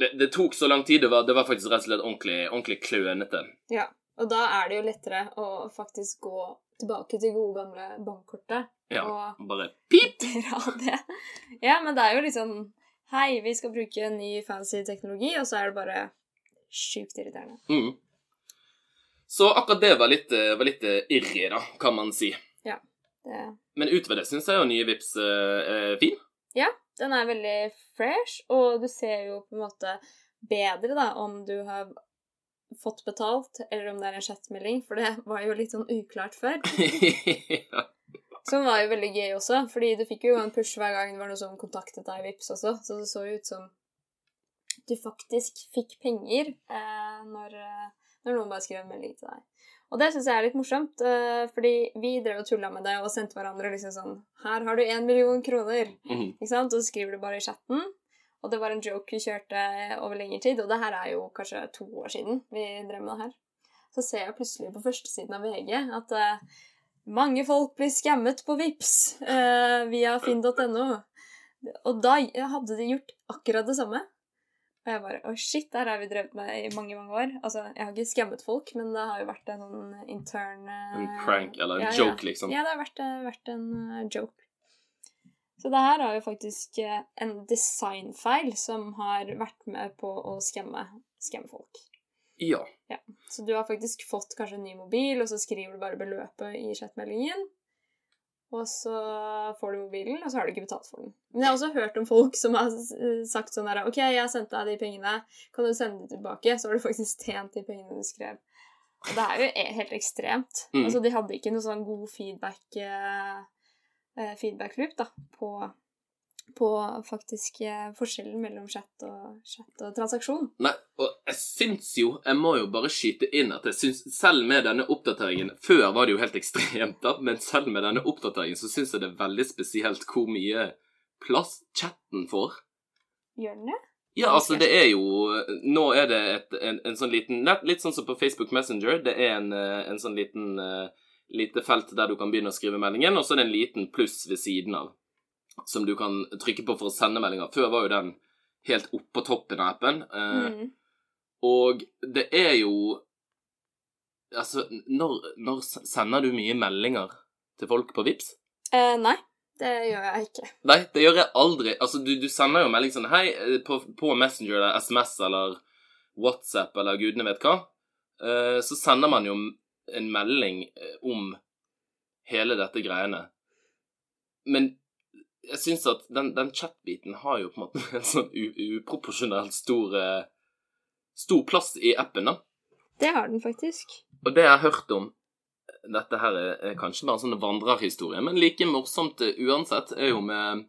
Det, det tok så lang tid. Det var, det var faktisk rett og slett ordentlig, ordentlig klønete. ja. Og da er det jo lettere å faktisk gå tilbake til gode gamle bankkortet Ja, og bare pip! Ja, men det er jo litt sånn Hei, vi skal bruke en ny fancy teknologi, og så er det bare sjukt irriterende. Mm. Så akkurat det var litt, eh, var litt eh, irri, da, kan man si. Det, Men utover det syns jeg jo nye Vips eh, er fin. Den er veldig fresh, og du ser jo på en måte bedre da om du har fått betalt, eller om det er en chatmelding, for det var jo litt sånn uklart før. ja. Som var jo veldig gøy også, fordi du fikk jo en push hver gang det var noe som kontaktet deg i Vips også, så det så jo ut som du faktisk fikk penger eh, når, eh, når noen bare skrev en melding til deg. Og det syns jeg er litt morsomt, eh, fordi vi drev og tulla med det og sendte hverandre liksom sånn Her har du én million kroner! Mhm. Ikke sant? Og så skriver du bare i chatten. Og det var en joke vi kjørte over lengre tid, og det her er jo kanskje to år siden vi drev med det her. Så ser jeg plutselig på førstesiden av VG at uh, mange folk blir skammet på Vips uh, via finn.no. Og da hadde de gjort akkurat det samme. Og jeg bare Å, shit, det her har vi drevet med i mange, mange år. Altså, jeg har ikke skammet folk, men det har jo vært en sånn intern eh, En prank eller en ja, ja. joke, liksom. Ja, det har vært, eh, vært en eh, joke. Så det her har jo faktisk eh, en designfeil som har vært med på å skremme, skremme folk. Ja. Så du har faktisk fått kanskje en ny mobil, og så skriver du bare beløpet i chatmeldingen. Og så får du mobilen, og så har du ikke betalt for den. Men jeg har også hørt om folk som har sagt sånn her OK, jeg har sendt deg de pengene, kan du sende de tilbake? Så har du faktisk tjent de pengene du skrev. Og det er jo e- helt ekstremt. Mm. Altså, de hadde ikke noe sånn god feedback eh, eh, feedback loop da, på, på faktisk eh, forskjellen mellom chat og, chat og transaksjon. Nei, og jeg syns jo Jeg må jo bare skyte inn at jeg syns Selv med denne oppdateringen Før var det jo helt ekstremt, da, men selv med denne oppdateringen så syns jeg det er veldig spesielt hvor mye plass chatten får. Gjør den det? Ja, altså, det er jo Nå er det et, en, en sånn liten Litt sånn som på Facebook Messenger. Det er en, eh, en sånn liten eh, lite felt der du kan begynne å skrive meldingen, og så er det en liten pluss ved siden av som du kan trykke på for å sende meldinger. Før var jo den helt oppå toppen av appen. eh, Mm. Og det er jo Altså, når, når sender du mye meldinger til folk på Vips? Eh, nei, det gjør jeg ikke. Nei, det gjør jeg aldri. Altså, du, du sender jo melding sånn Hei, eh, på, på Messenger eller SMS eller WhatsApp eller gudene vet hva. Eh, så sender man jo en melding om hele dette greiene. Men jeg syns at den, den chat-biten har jo på en måte en sånn uproporsjonelt stor eh, Stor plass i appen, da. Det har den faktisk. Og det jeg har hørt om Dette her er, er kanskje bare en sånn vandrerhistorie, men like morsomt eh, uansett er jo med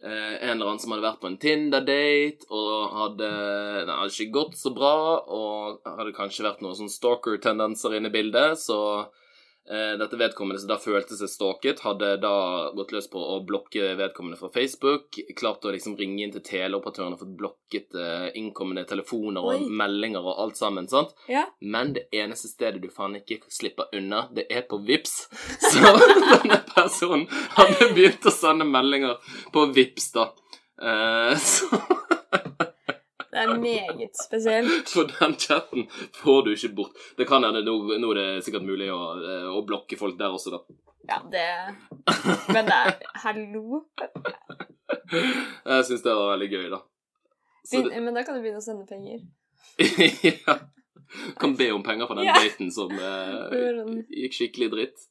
eh, en eller annen som hadde vært på en Tinder-date og hadde Det hadde ikke gått så bra, og hadde kanskje vært noen sånn stalker-tendenser inne i bildet, så dette vedkommende som da følte seg stalket, hadde da gått løs på å blokke vedkommende fra Facebook, klart å liksom ringe inn til teleoperatøren og fått blokket eh, innkommende telefoner og Oi. meldinger og alt sammen, sant? Ja. Men det eneste stedet du faen ikke slipper unna, det er på Vips. Så denne personen hadde begynt å sende meldinger på Vips, da. Eh, så Det er meget spesielt. for den chatten får du ikke bort. Det kan hende nå, nå er det sikkert mulig å, eh, å blokke folk der også, da. Ja, det Men det er Hallo? Jeg syns det var veldig gøy, da. Begyn- Men da kan du begynne å sende penger. ja. Kan be om penger for den Ja. daten som eh, Det gikk skikkelig dritt.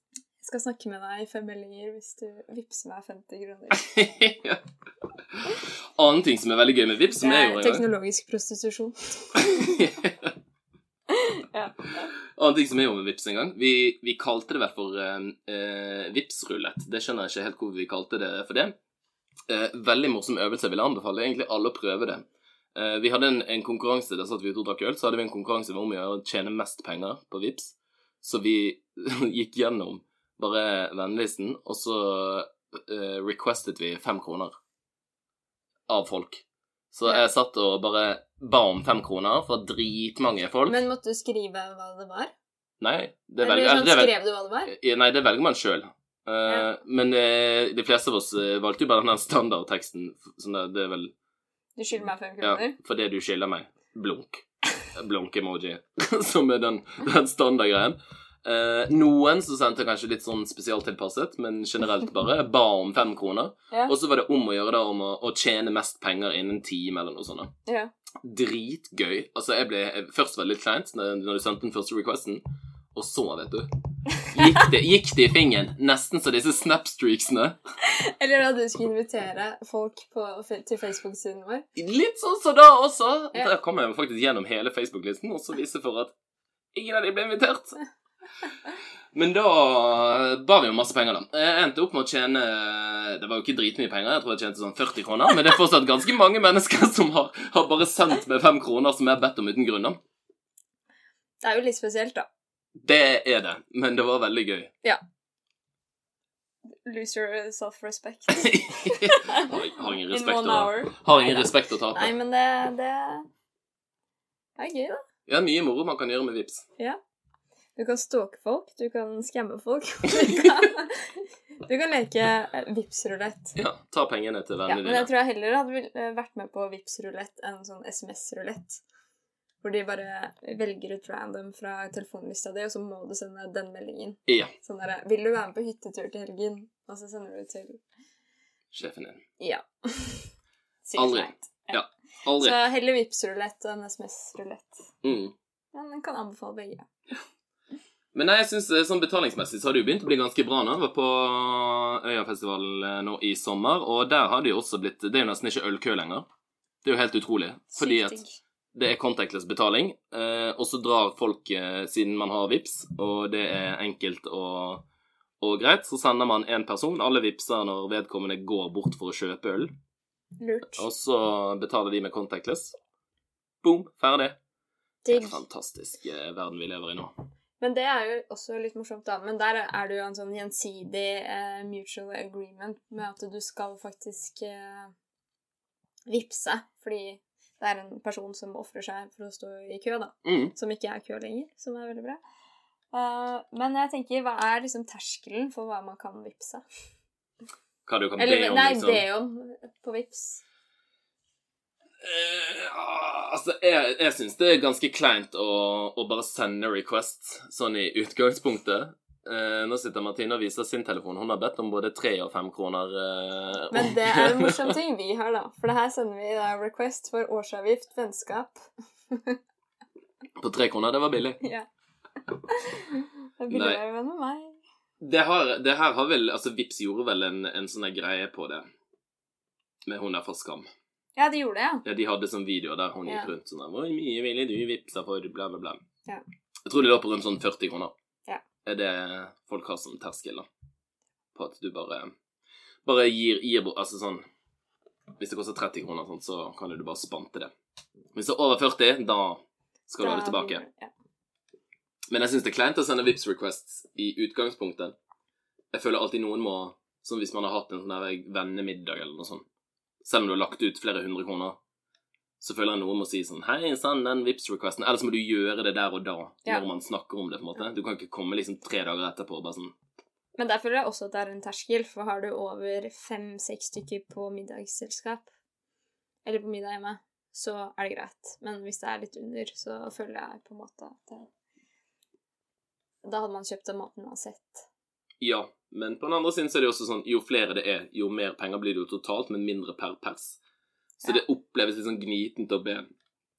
Jeg skal snakke med deg i fem meldinger hvis du vippser meg 50 kroner. ja. Annen ting som er veldig gøy med Vips, som er jo teknologisk prostitusjon. Ja. Annen ting som er jo med Vips en gang Vi, vi kalte det vel for eh, eh, Vips-rulett. Det skjønner jeg ikke helt hvor vi kalte det for det. Eh, veldig morsom øvelse. Jeg vil anbefale egentlig alle å prøve det. Eh, vi hadde en, en konkurranse der satt vi ute og drakk øl. Så hadde vi en konkurranse om å tjene mest penger på Vips. Så vi gikk gjennom bare vennelisten, og så uh, requestet vi fem kroner av folk. Så jeg satt og bare ba om fem kroner fra dritmange folk. Men måtte du skrive hva det var? Nei, det Eller velger, sånn, det velger, skrev du hva det var? Eh, nei, det velger man sjøl. Ja. Men uh, de fleste av oss eh, valgte jo bare den standardteksten. Sånn det, det er vel Du skylder meg fem kroner? Ja, for det du skylder meg. Blunk. Blunk-emoji. Som er den, den standardgreien. Eh, noen som sendte kanskje litt sånn spesialtilpasset, men generelt bare ba om fem kroner. Ja. Og så var det om å gjøre da om å, å tjene mest penger innen en time eller noe sånt. ja. Dritgøy. Altså, jeg ble jeg, Først var det litt kleint når, når du sendte den første requesten, og så, vet du Gikk det, gikk det i fingeren. Nesten så disse snapstreaksene. Eller da du skulle invitere folk på, til Facebook-siden vår. Litt sånn som da også. Ja. Der kom jeg faktisk gjennom hele Facebook-listen, og så viste for at ingen av de ble invitert. Men da ba vi om masse penger, da. Jeg endte opp med å tjene Det var jo ikke dritmye penger, jeg tror jeg tjente sånn 40 kroner, men det er fortsatt ganske mange mennesker som har, har bare sendt meg fem kroner som jeg har bedt om uten grunn. da. Det er jo litt spesielt, da. Det er det, men det var veldig gøy. Lose your self-respect. har, har ingen respekt å. Har ingen respekt å tape. Nei, men det, det er gøy, da. Ja, mye moro man kan gjøre med Vips. Du kan stalke folk, du kan skamme folk. Du kan, du kan leke eh, Vipps-rulett. Ja, ta pengene til vennene Ja, dine. men jeg tror jeg heller hadde eh, vært med på Vipps-rulett enn sånn SMS-rulett. Hvor de bare velger ut random fra telefonlista di, og så må du sende den meldingen. Ja. Sånn derre 'Vil du være med på hyttetur til helgen?' Og så sender du til sjefen din. Ja. Aldri. Ja. Aldri. Så heller Vipps-rulett enn SMS-rulett. Mm. Men jeg kan anbefale begge. Men nei, jeg synes eh, sånn betalingsmessig så har det jo begynt å bli ganske bra nå. Jeg var på Øyafestivalen eh, nå i sommer, og der har det jo også blitt Det er jo nesten ikke ølkø lenger. Det er jo helt utrolig. Fordi at det er contactless betaling, eh, og så drar folk eh, siden man har VIPs, og det er enkelt og, og greit, så sender man én person. Alle vipser når vedkommende går bort for å kjøpe øl, Lurt. og så betaler de med contactless. Boom, ferdig. Er Digg. fantastisk eh, verden vi lever i nå. Men det er jo også litt morsomt, da. Men der er det jo en sånn gjensidig eh, mutual agreement med at du skal faktisk eh, vippse, fordi det er en person som ofrer seg for å stå i kø, da. Mm. Som ikke er kø lenger, som er veldig bra. Uh, men jeg tenker, hva er liksom terskelen for hva man kan vippse? Hva du kan Eller be om, nei, liksom. be om på vips. Ah, altså, jeg, jeg syns det er ganske kleint å, å bare sende request sånn i utgangspunktet. Uh, nå sitter Martine og viser sin telefon. Hun har bedt om både tre og fem kroner. Uh, Men det er en morsom ting vi har, da. For det her sender vi da request for årsavgift, vennskap. På tre kroner, det var billig. Ja. Det er billigere venn med meg. Det, har, det her har vel Altså, Vips gjorde vel en, en sånn greie på det. Med hun der fra Skam. Ja, de gjorde det, ja. Ja, de hadde sånn video der hun gikk rundt sånn der, Hvor mye ville du vippsa for bla, bla, bla. Ja. Jeg tror det lå på rundt sånn 40 kroner. Ja. Er det folk har som terskel, da? På at du bare Bare gir, gir Altså sånn Hvis det koster 30 kroner, sånn, så kan du bare spante det. Hvis det er over 40, da skal du ha det tilbake. Ja. Men jeg syns det er kleint å sende Vips requests i utgangspunktet. Jeg føler alltid noen må Sånn hvis man har hatt en sånn vennemiddag eller noe sånt. Selv om du har lagt ut flere hundre kroner, så føler jeg noen må si sånn Hei, send den vips requesten Eller så må du gjøre det der og da, Ja. når man snakker om det. på en måte Du kan ikke komme liksom tre dager etterpå og bare sånn Men der føler jeg også at det er en terskel, for har du over fem-seks stykker på middagsselskap, eller på middag hjemme, så er det greit. Men hvis det er litt under, så føler jeg på en måte at det, Da hadde man kjøpt den maten uansett. Ja. Men på den andre siden så er det jo også sånn jo flere det er, jo mer penger blir det jo totalt, men mindre per pers. Så Ja. det oppleves litt sånn gnitent å be.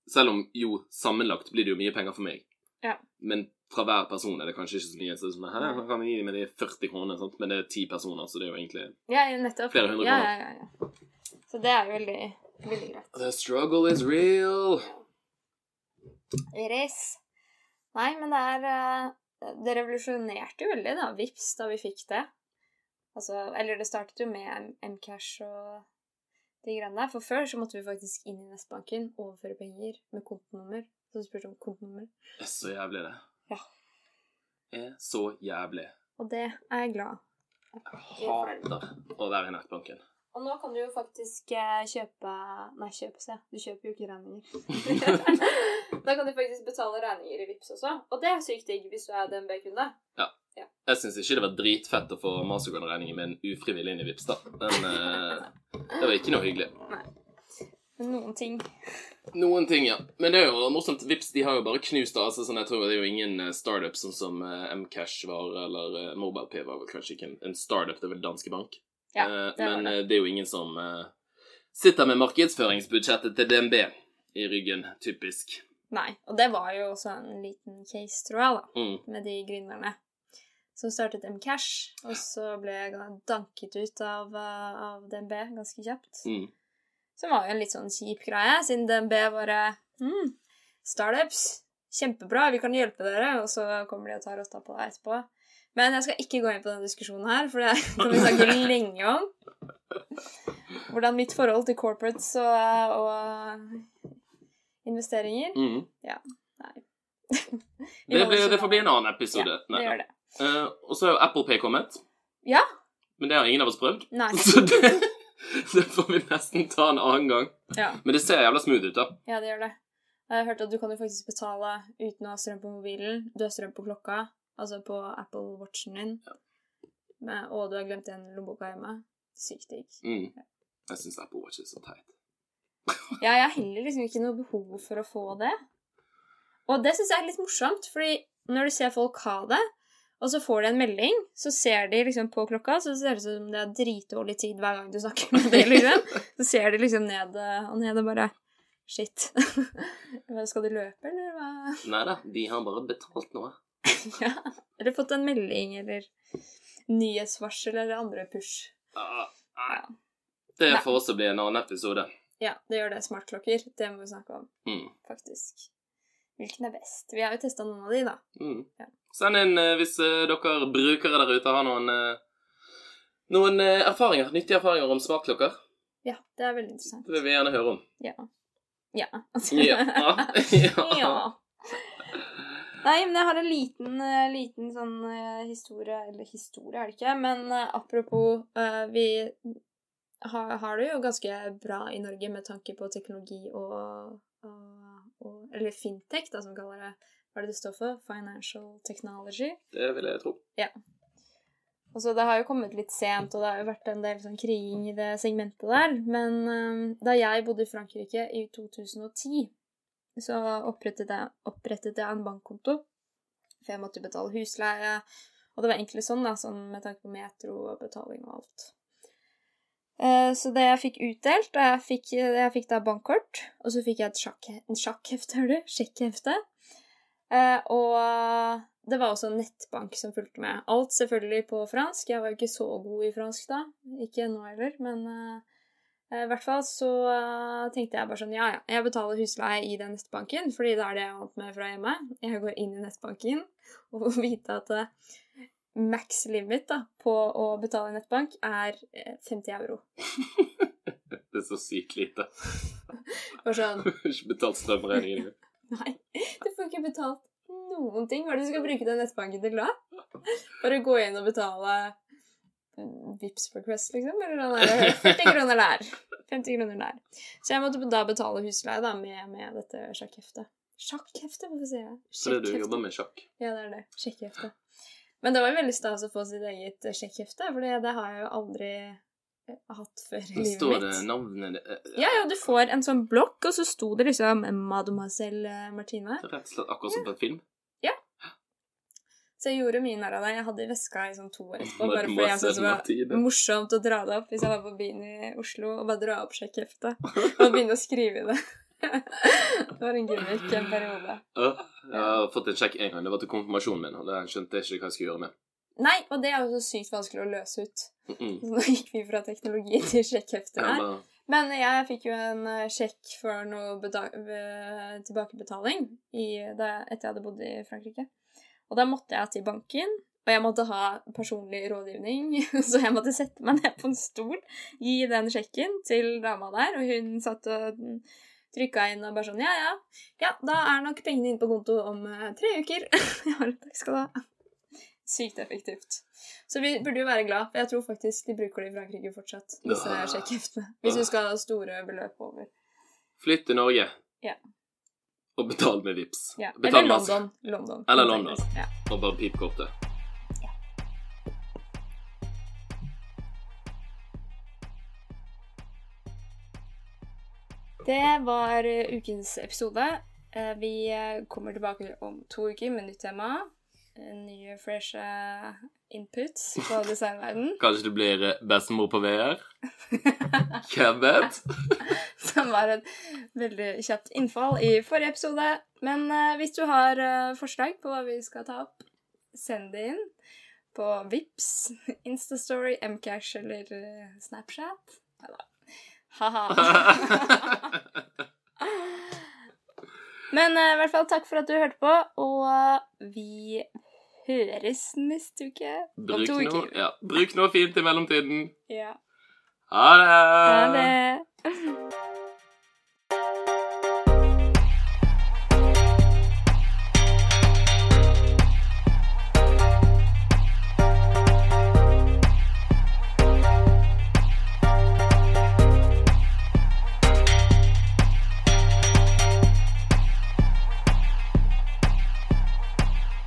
Selv om jo sammenlagt blir det jo mye penger for meg. Ja. Men fra hver person er det kanskje ikke så mye. Så det er sånn, hva kan jeg gi med de 40 kroner, Sant? Men det er ti personer, så det er jo egentlig Ja. Flere hundre kroner. ja, ja, ja. Så det er jo veldig, veldig greit. The struggle is real. Iris. Nei, men det er eh, Det revolusjonerte jo veldig, da, Vips, da vi fikk det. Altså, eller det startet jo med M- Mcash og de greiene der. For før så måtte vi faktisk inn i nettbanken, overføre penger med kontonummer. Så du spurte om kontonummer. Det er så jævlig, det. Ja. Det er så jævlig. Og det er jeg glad Jeg hater å være i nettbanken. Og nå kan du jo faktisk eh, kjøpe Nei, kjøpe, seg. Du kjøper jo ikke regninger. da kan du faktisk betale regninger i Vips også. Og det er sykt digg hvis du er DNB-kunde. Ja, Jeg syns ikke det var dritfett å få Mastercard-regningen en ufrivillig inn i Vipps, da. Men eh, det var ikke noe hyggelig. Men noen ting Noen ting, ja. Men det er jo morsomt. Vips de har jo bare knust det. Altså, sånn, jeg tror det er jo ingen startup startups sånn som eh, Mcash var, eller uh, MobilePay var vel kanskje ikke en, en startup, det er vel Danske Bank. Ja, Eh, det var men det. eh, det er jo ingen som eh, sitter med markedsføringsbudsjettet til DNB i ryggen, typisk. Nei. Og det var jo også en liten case, tror jeg, da. Mm. med de gründerne som startet Mcash, og så ble jeg danket ut av, eh, av DNB ganske kjapt. Mm. Som var jo en litt sånn kjip greie, siden DNB bare mm, Startups, kjempebra, vi kan hjelpe dere, og så kommer de og tar rotta på deg etterpå. Men jeg skal ikke gå inn på den diskusjonen her, for det kan vi snakke lenge om. Hvordan mitt forhold til corporates og, og investeringer Mm. Nei. Det, ble, det får bli en annen episode. Ja, det gjør det. Uh, og så er jo Apple Pay kommet, Ja? men det har ingen av oss prøvd. Nei. Så det, det får vi nesten ta en annen gang. Ja. Men det ser jævla smooth ut, da. Ja, det gjør det. Jeg har hørt at du kan jo faktisk betale uten å ha strøm på mobilen. Du har strøm på klokka, altså på Apple Watchen din. Men, og du har glemt igjen lommeboka hjemme. Sykt digg. Mm. Jeg syns Apple Watch er så teit. Ja, jeg har heller liksom ikke noe behov for å få det. Og det syns jeg er litt morsomt, fordi når du ser folk ha det, Og så får de en melding, så ser de liksom på klokka, så ser det ut som det er dritdårlig tid hver gang du snakker med dem, liksom. Så ser de liksom ned og ned og bare Shit. Skal de løpe, eller hva? Nei da, de har bare betalt noe. Ja. Eller fått en melding, eller nyhetsvarsel, eller andre push. Ah, nei. Det får også bli en annen episode. Ja, det gjør det. Smartklokker. Det må vi snakke om, Mm. faktisk. Hvilken er best? Vi har jo testa noen av de, da. Mm. Ja. Send inn eh, hvis eh, dere brukere der ute har noen eh, noen erfaringer, nyttige erfaringer om smartklokker. Ja, det er veldig interessant. Det vil vi gjerne høre om. Ja. Ja. Ja. ja. ja. Nei, men jeg har en liten, liten sånn historie Eller historie er det ikke, men apropos Vi har, har det jo ganske bra i Norge med tanke på teknologi og, og, og Eller fintech, da, som kaller det. Hva er det det står for? Financial technology. Det vil jeg tro. Altså, det har jo kommet litt sent, og det har jo vært en del sånn kriging i det segmentet der. Men um, da jeg bodde i Frankrike i 2010, så opprettet jeg, opprettet jeg en bankkonto. For jeg måtte betale husleie. Og det var egentlig sånn, da, sånn med tanke på metro og betaling og alt. Eh, Så det jeg fikk utdelt, og jeg fikk, jeg fikk da bankkort, og så fikk jeg et en sjakkhefte, hører du? Sjekkhefte. Eh, og det var også nettbank som fulgte med. Alt selvfølgelig på fransk. Jeg var jo ikke så god i fransk da. Ikke nå heller, men eh, i hvert fall så tenkte jeg bare sånn Ja, ja, jeg betaler husleie i den nettbanken, fordi det er det jeg er vant med fra hjemme. Jeg går inn i nettbanken og får vite at max limit da, på å betale i nettbank er eh, 50 euro. Det er så sykt lite. Bare sånn Ikke betalt strømregningen. Nei, du får ikke betalt noen ting. Hva er det du skal bruke den nettbanken til da? Bare gå inn og betale Vips Vipps for Quest, liksom? Eller noe. der, 40 kroner der. 50 kroner der. Så jeg måtte da betale husleie da med, med dette sjakkheftet. Sjakkhefte, hvorfor sier jeg? Fordi du Sjekkhefte. jobber med sjakk. Ja, det er det. Sjekkhefte. Men det var veldig stas å få sitt eget eh, sjekkhefte, for det har jeg jo aldri eh, hatt før i livet mitt. står det navnet eh, Ja, ja, du får en sånn blokk, og så sto det liksom Mademoiselle eh, Martine. Rett og slett akkurat som på en film? Ja. Så jeg gjorde mye narr av det. Jeg hadde i veska i sånn to år etterpå, bare fordi jeg syntes det var morsomt å dra det opp hvis jeg var på byen i Oslo, og bare dra opp sjekkheftet og begynne å skrive i det. Det var en gimmick en periode. Åh, Jeg har fått en sjekk en gang. Det var til konfirmasjonen min, og da skjønte jeg ikke hva jeg skulle gjøre med. Nei, og det er jo så sykt vanskelig å løse ut. Mm -mm. Så nå gikk vi fra teknologi til sjekkhefter her. Men jeg fikk jo en eh, sjekk for noe eh, tilbakebetaling etter jeg hadde bodd i Frankrike. Og da måtte jeg til banken, og jeg måtte ha personlig rådgivning. Så jeg måtte sette meg ned på en stol, gi den sjekken til dama der, og hun satt og trykka inn og bare sånn Ja, ja, ja, da er nok pengene inne på konto om eh, tre uker. ja, takk skal du ha. Sykt effektivt. Så vi burde jo være glad, for jeg tror faktisk de bruker det i Frankrike fortsatt. Disse Ah. sjekkheftene. Hvis du skal ha store beløp over. Flytt til Norge. Ja. Og betal med VIPS. Ja. Betal Eller. London. London. Eller London. Ja. Og bare pip kortet. Det var eh, ukens episode. Eh, Vi eh, kommer tilbake om to uker med nytt tema. Nye, fresh inputs på designverden. Kanskje det blir bestemor på VR? Hvem vet? Som var et veldig kjapt innfall i forrige episode. Men hvis du har forslag på hva vi skal ta opp, send det inn på Vips, Instastory, Mcash eller Snapchat. Neida. Ha-ha. Men uh, i hvert fall takk for at du hørte på, og eh, vi høres neste uke. Om Bruk to noe, uker. ja, bruk noe fint i mellomtiden. Ja. Ha det! Ha det.